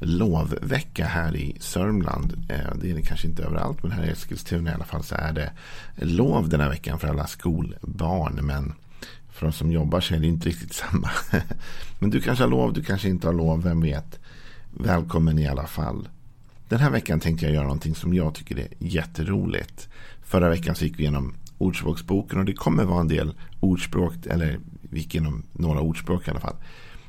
lovvecka här i Sörmland. Eh, det är det kanske inte överallt, men här i Eskilstuna i alla fall så är det lov den här veckan för alla skolbarn. Men för de som jobbar så är det inte riktigt samma. Men du kanske har lov, du kanske inte har lov, vem vet. Välkommen i alla fall. Den här veckan tänkte jag göra någonting som jag tycker är jätteroligt. Förra veckan så gick vi igenom Ordspråksboken och det kommer vara en del ordspråk, eller vi gick igenom några ordspråk i alla fall.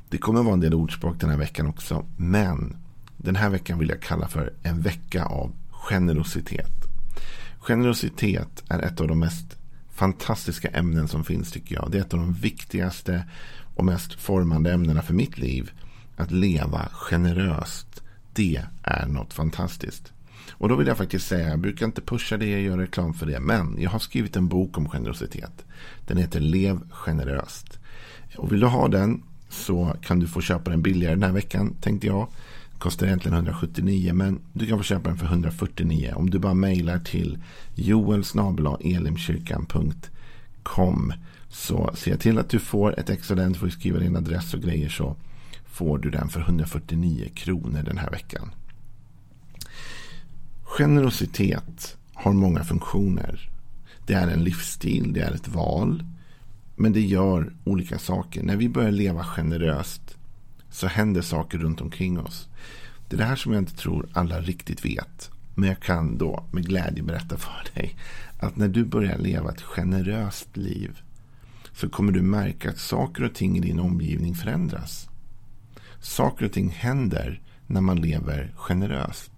Det kommer vara en del ordspråk den här veckan också. Men den här veckan vill jag kalla för en vecka av generositet. Generositet är ett av de mest fantastiska ämnen som finns tycker jag. Det är ett av de viktigaste och mest formande ämnena för mitt liv. Att leva generöst. Det är något fantastiskt. Och då vill jag faktiskt säga, jag brukar inte pusha det, jag gör reklam för det. Men jag har skrivit en bok om generositet. Den heter Lev generöst. Och vill du ha den så kan du få köpa den billigare den här veckan tänkte jag. Kostar egentligen 179 men du kan få köpa den för 149 om du bara mejlar till joelsnabelaelimkyrkan.com så se till att du får ett extra den. Du får skriva din adress och grejer så får du den för 149 kronor den här veckan. Generositet har många funktioner. Det är en livsstil, det är ett val. Men det gör olika saker. När vi börjar leva generöst så händer saker runt omkring oss. Det är det här som jag inte tror alla riktigt vet. Men jag kan då med glädje berätta för dig att när du börjar leva ett generöst liv så kommer du märka att saker och ting i din omgivning förändras. Saker och ting händer när man lever generöst.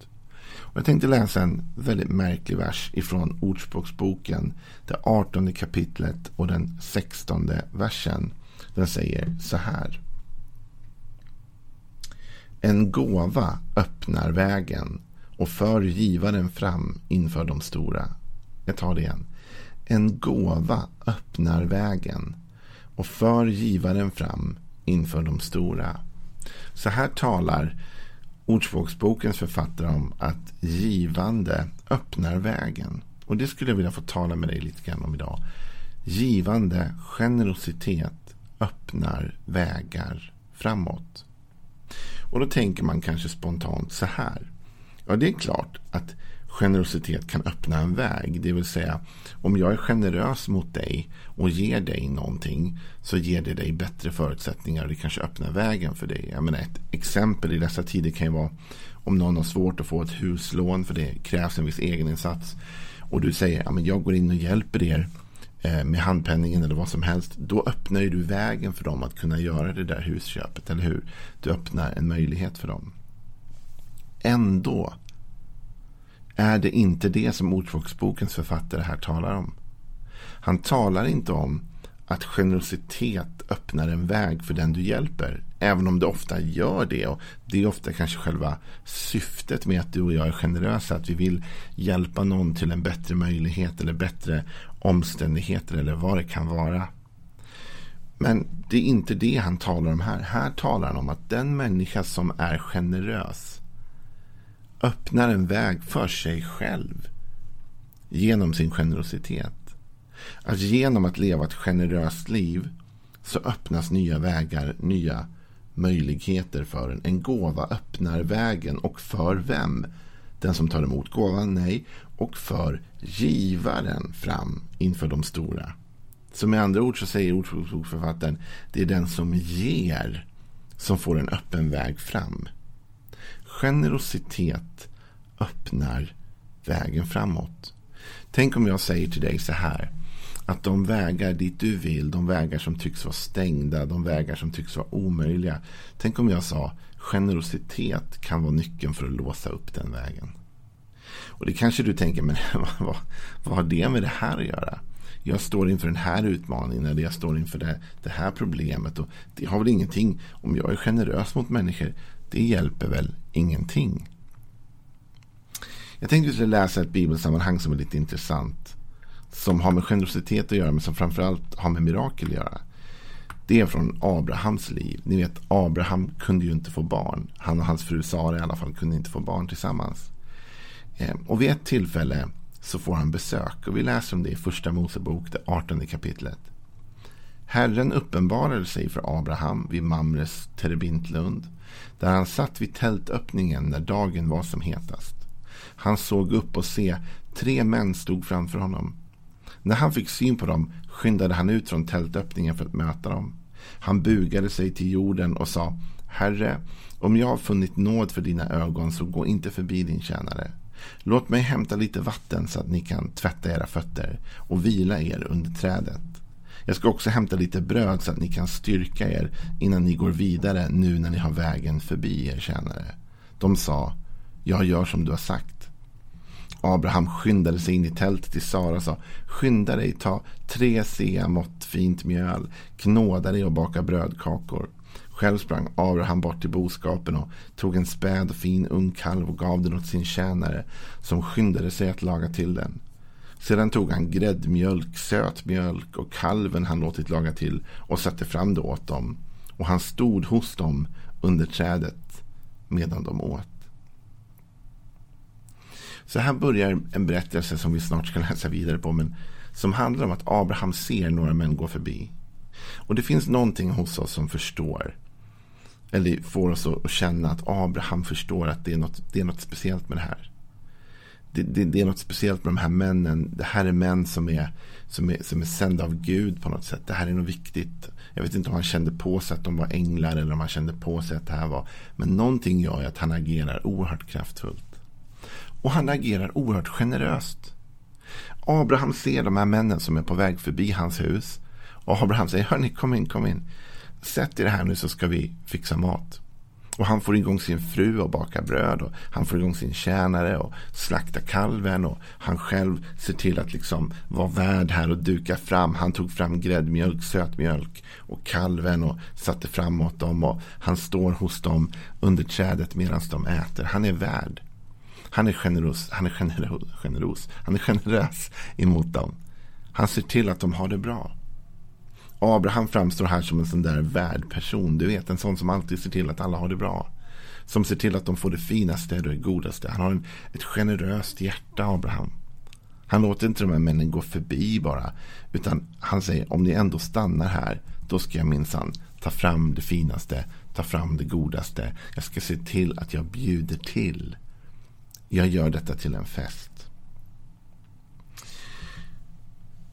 Och jag tänkte läsa en väldigt märklig vers ifrån Ordspråksboken. Det 18 kapitlet och den 16 versen. Den säger så här. En gåva öppnar vägen och för givaren fram inför de stora. Jag tar det igen. En gåva öppnar vägen och för givaren fram inför de stora. Så här talar Ordspråksbokens författare om att givande öppnar vägen. Och det skulle jag vilja få tala med dig lite grann om idag. Givande generositet öppnar vägar framåt. Och då tänker man kanske spontant så här. Ja, det är klart att generositet kan öppna en väg. Det vill säga om jag är generös mot dig och ger dig någonting så ger det dig bättre förutsättningar och det kanske öppnar vägen för dig. Jag menar, ett exempel i dessa tider kan ju vara om någon har svårt att få ett huslån för det krävs en viss egeninsats och du säger att jag går in och hjälper er Eh, med handpenningen eller vad som helst. Då öppnar du vägen för dem att kunna göra det där husköpet, eller hur? Du öppnar en möjlighet för dem. Ändå är det inte det som Ordspråksbokens författare här talar om. Han talar inte om att generositet öppnar en väg för den du hjälper. Även om det ofta gör det. Och Det är ofta kanske själva syftet med att du och jag är generösa. Att vi vill hjälpa någon till en bättre möjlighet eller bättre omständigheter eller vad det kan vara. Men det är inte det han talar om här. Här talar han om att den människa som är generös öppnar en väg för sig själv genom sin generositet. Att genom att leva ett generöst liv så öppnas nya vägar, nya möjligheter för en. En gåva öppnar vägen och för vem? Den som tar emot gåvan? Nej. Och för givaren fram inför de stora. Så med andra ord så säger ordspråksförfattaren det är den som ger som får en öppen väg fram. Generositet öppnar vägen framåt. Tänk om jag säger till dig så här. Att de vägar dit du vill, de vägar som tycks vara stängda, de vägar som tycks vara omöjliga. Tänk om jag sa generositet kan vara nyckeln för att låsa upp den vägen. Och det kanske du tänker, men vad, vad har det med det här att göra? Jag står inför den här utmaningen eller jag står inför det, det här problemet. Och det har väl ingenting, om jag är generös mot människor, det hjälper väl ingenting. Jag tänkte att skulle läsa ett bibelsammanhang som är lite intressant. Som har med generositet att göra men som framförallt har med mirakel att göra. Det är från Abrahams liv. Ni vet Abraham kunde ju inte få barn. Han och hans fru Sara i alla fall kunde inte få barn tillsammans. Ehm, och vid ett tillfälle så får han besök. Och vi läser om det i första Mosebok, det 18 kapitlet. Herren uppenbarade sig för Abraham vid Mamres terebintlund. Där han satt vid tältöppningen när dagen var som hetast. Han såg upp och se, tre män stod framför honom. När han fick syn på dem skyndade han ut från tältöppningen för att möta dem. Han bugade sig till jorden och sa, Herre, om jag har funnit nåd för dina ögon så gå inte förbi din tjänare. Låt mig hämta lite vatten så att ni kan tvätta era fötter och vila er under trädet. Jag ska också hämta lite bröd så att ni kan styrka er innan ni går vidare nu när ni har vägen förbi er tjänare. De sa, jag gör som du har sagt. Abraham skyndade sig in i tältet till Sara och sa Skynda dig, ta tre sea mått fint mjöl, knåda dig och baka brödkakor. Själv sprang Abraham bort till boskapen och tog en späd och fin ung kalv och gav den åt sin tjänare som skyndade sig att laga till den. Sedan tog han gräddmjölk, sötmjölk och kalven han låtit laga till och satte fram det åt dem. Och han stod hos dem under trädet medan de åt. Så här börjar en berättelse som vi snart ska läsa vidare på. Men som handlar om att Abraham ser några män gå förbi. Och det finns någonting hos oss som förstår. Eller får oss att känna att Abraham förstår att det är något, det är något speciellt med det här. Det, det, det, är något speciellt med de här männen. Det här är män som är, som, är, som är sända av Gud på något sätt. Det här är något viktigt. Jag vet inte om han kände på sig att de var änglar eller om han kände på sig att det här var. Men någonting gör att han agerar oerhört kraftfullt. Och han agerar oerhört generöst. Abraham ser de här männen som är på väg förbi hans hus. Och Abraham säger, hörni, kom in, kom in. Sätt er här nu så ska vi fixa mat. Och han får igång sin fru och bakar bröd. Och han får igång sin tjänare och slakta kalven. Och han själv ser till att liksom vara värd här och duka fram. Han tog fram gräddmjölk, sötmjölk och kalven och satte fram åt dem. Och han står hos dem under trädet medan de äter. Han är värd. Han är generös. Han är generös. generös. Han är generös emot dem. Han ser till att de har det bra. Abraham framstår här som en sån där värdperson. Du vet, en sån som alltid ser till att alla har det bra. Som ser till att de får det finaste och det godaste. Han har en, ett generöst hjärta, Abraham. Han låter inte de här männen gå förbi bara. Utan han säger, om ni ändå stannar här, då ska jag minsann ta fram det finaste, ta fram det godaste. Jag ska se till att jag bjuder till. Jag gör detta till en fest.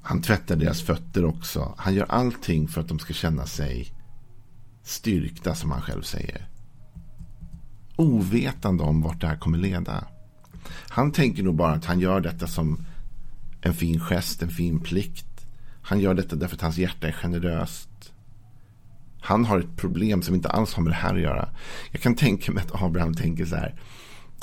Han tvättar deras fötter också. Han gör allting för att de ska känna sig styrkta som han själv säger. Ovetande om vart det här kommer leda. Han tänker nog bara att han gör detta som en fin gest, en fin plikt. Han gör detta därför att hans hjärta är generöst. Han har ett problem som inte alls har med det här att göra. Jag kan tänka mig att Abraham tänker så här.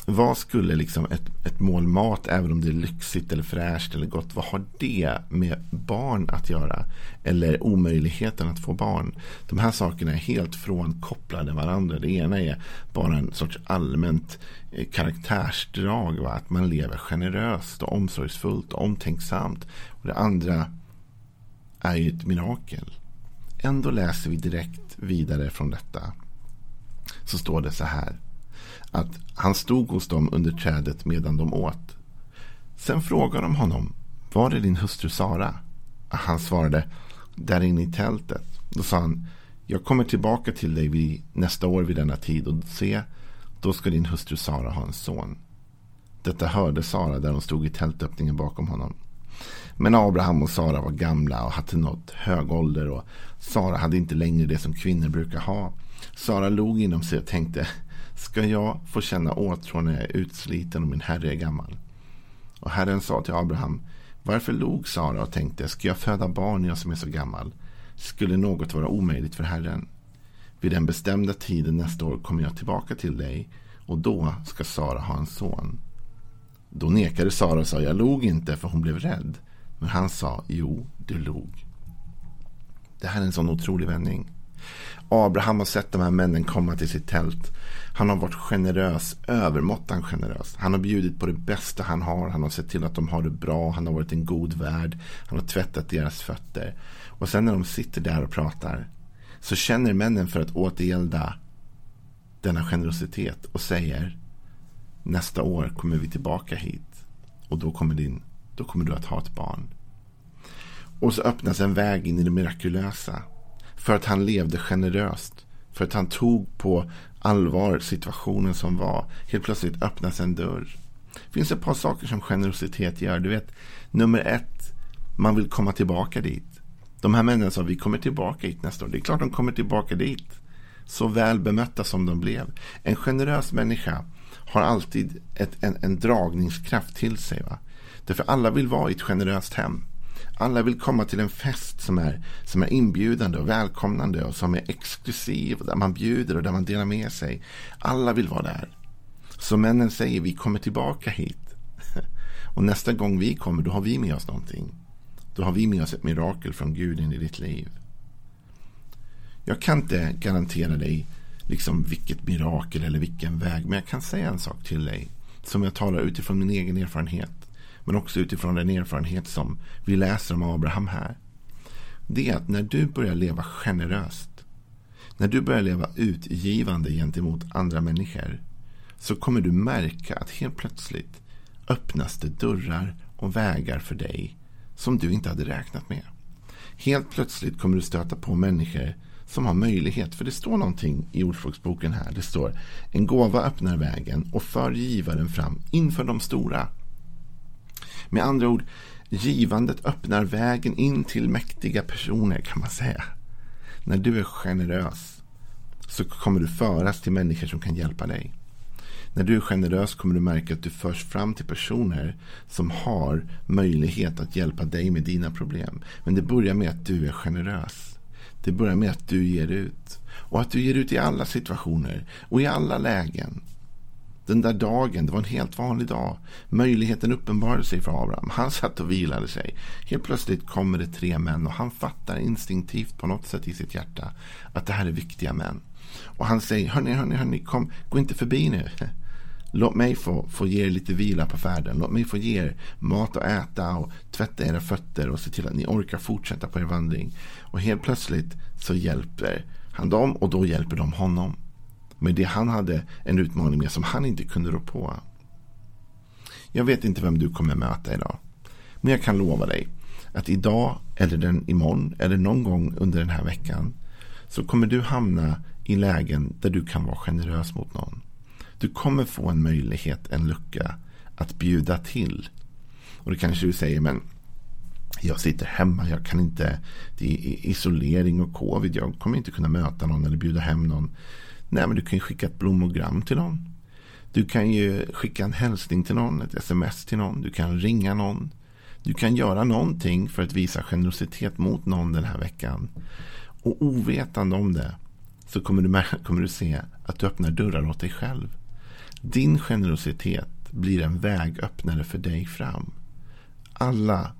Vad skulle liksom ett, ett mål mat, även om det är lyxigt eller fräscht eller gott, vad har det med barn att göra? Eller omöjligheten att få barn? De här sakerna är helt frånkopplade varandra. Det ena är bara en sorts allmänt eh, karaktärsdrag. Va? Att man lever generöst och omsorgsfullt och omtänksamt. Och det andra är ju ett mirakel. Ändå läser vi direkt vidare från detta. Så står det så här att han stod hos dem under trädet medan de åt. Sen frågade de honom, var är din hustru Sara? Han svarade, där inne i tältet. Då sa han, jag kommer tillbaka till dig vid, nästa år vid denna tid och se, då ska din hustru Sara ha en son. Detta hörde Sara där hon stod i tältöppningen bakom honom. Men Abraham och Sara var gamla och hade nått hög ålder och Sara hade inte längre det som kvinnor brukar ha. Sara log inom sig och tänkte, ska jag få känna åtrå när jag är utsliten och min herre är gammal. Och Herren sa till Abraham, Varför log Sara och tänkte, ska jag föda barn jag som är så gammal? Skulle något vara omöjligt för Herren? Vid den bestämda tiden nästa år kommer jag tillbaka till dig och då ska Sara ha en son. Då nekade Sara och sa, jag log inte för hon blev rädd. Men han sa, jo, du log. Det här är en sån otrolig vändning. Abraham har sett de här männen komma till sitt tält. Han har varit generös, övermåttan generös. Han har bjudit på det bästa han har. Han har sett till att de har det bra. Han har varit en god värd. Han har tvättat deras fötter. Och sen när de sitter där och pratar så känner männen för att återgälda denna generositet och säger nästa år kommer vi tillbaka hit och då kommer, din, då kommer du att ha ett barn. Och så öppnas en väg in i det mirakulösa. För att han levde generöst. För att han tog på allvar situationen som var. Helt plötsligt öppnas en dörr. Det finns ett par saker som generositet gör. Du vet, nummer ett, man vill komma tillbaka dit. De här männen sa vi kommer tillbaka hit nästa år. Det är klart de kommer tillbaka dit. Så väl bemötta som de blev. En generös människa har alltid ett, en, en dragningskraft till sig. Va? Därför alla vill vara i ett generöst hem. Alla vill komma till en fest som är, som är inbjudande och välkomnande och som är exklusiv. Där man bjuder och där man delar med sig. Alla vill vara där. Så männen säger vi kommer tillbaka hit. Och nästa gång vi kommer då har vi med oss någonting. Då har vi med oss ett mirakel från Gud in i ditt liv. Jag kan inte garantera dig liksom vilket mirakel eller vilken väg. Men jag kan säga en sak till dig. Som jag talar utifrån min egen erfarenhet. Men också utifrån den erfarenhet som vi läser om Abraham här. Det är att när du börjar leva generöst. När du börjar leva utgivande gentemot andra människor. Så kommer du märka att helt plötsligt öppnas det dörrar och vägar för dig som du inte hade räknat med. Helt plötsligt kommer du stöta på människor som har möjlighet. För det står någonting i Ordspråksboken här. Det står en gåva öppnar vägen och för givaren fram inför de stora. Med andra ord, givandet öppnar vägen in till mäktiga personer kan man säga. När du är generös så kommer du föras till människor som kan hjälpa dig. När du är generös kommer du märka att du förs fram till personer som har möjlighet att hjälpa dig med dina problem. Men det börjar med att du är generös. Det börjar med att du ger ut. Och att du ger ut i alla situationer och i alla lägen. Den där dagen, det var en helt vanlig dag. Möjligheten uppenbarade sig för Abraham. Han satt och vilade sig. Helt plötsligt kommer det tre män och han fattar instinktivt på något sätt i sitt hjärta att det här är viktiga män. Och han säger, hörni, hörni, hörni, kom, gå inte förbi nu. Låt mig få, få ge er lite vila på färden. Låt mig få ge er mat att äta och tvätta era fötter och se till att ni orkar fortsätta på er vandring. Och helt plötsligt så hjälper han dem och då hjälper de honom. Med det han hade en utmaning med som han inte kunde rå på. Jag vet inte vem du kommer möta idag. Men jag kan lova dig att idag eller den imorgon eller någon gång under den här veckan så kommer du hamna i lägen där du kan vara generös mot någon. Du kommer få en möjlighet, en lucka att bjuda till. Och det kanske du säger, men jag sitter hemma, jag kan inte, det är isolering och covid, jag kommer inte kunna möta någon eller bjuda hem någon. Nej, men du kan ju skicka ett blommogram till någon. Du kan ju skicka en hälsning till någon, ett sms till någon, du kan ringa någon. Du kan göra någonting för att visa generositet mot någon den här veckan. Och ovetande om det så kommer du, kommer du se att du öppnar dörrar åt dig själv. Din generositet blir en vägöppnare för dig fram. Alla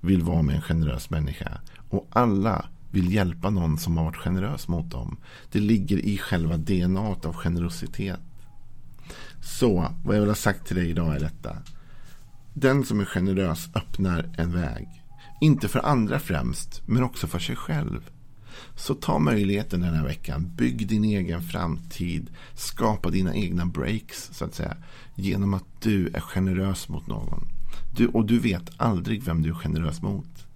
vill vara med en generös människa. Och alla vill hjälpa någon som har varit generös mot dem. Det ligger i själva DNA av generositet. Så vad jag vill ha sagt till dig idag är detta. Den som är generös öppnar en väg. Inte för andra främst, men också för sig själv. Så ta möjligheten den här veckan. Bygg din egen framtid. Skapa dina egna breaks så att säga. Genom att du är generös mot någon. Du, och du vet aldrig vem du är generös mot.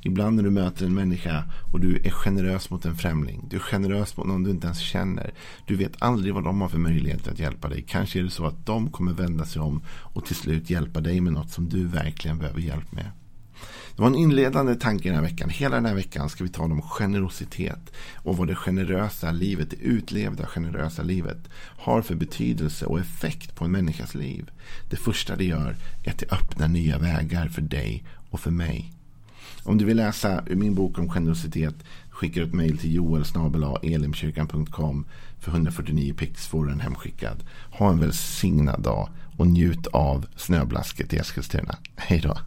Ibland när du möter en människa och du är generös mot en främling. Du är generös mot någon du inte ens känner. Du vet aldrig vad de har för möjligheter att hjälpa dig. Kanske är det så att de kommer vända sig om och till slut hjälpa dig med något som du verkligen behöver hjälp med. Det var en inledande tanke den här veckan. Hela den här veckan ska vi tala om generositet och vad det generösa livet, det utlevda generösa livet har för betydelse och effekt på en människas liv. Det första det gör är att det öppnar nya vägar för dig och för mig. Om du vill läsa ur min bok om generositet skicka ett mejl till joelsnabelaelimkyrkan.com för 149 pix får du den hemskickad. Ha en välsignad dag och njut av snöblasket i Eskilstuna. Hej då.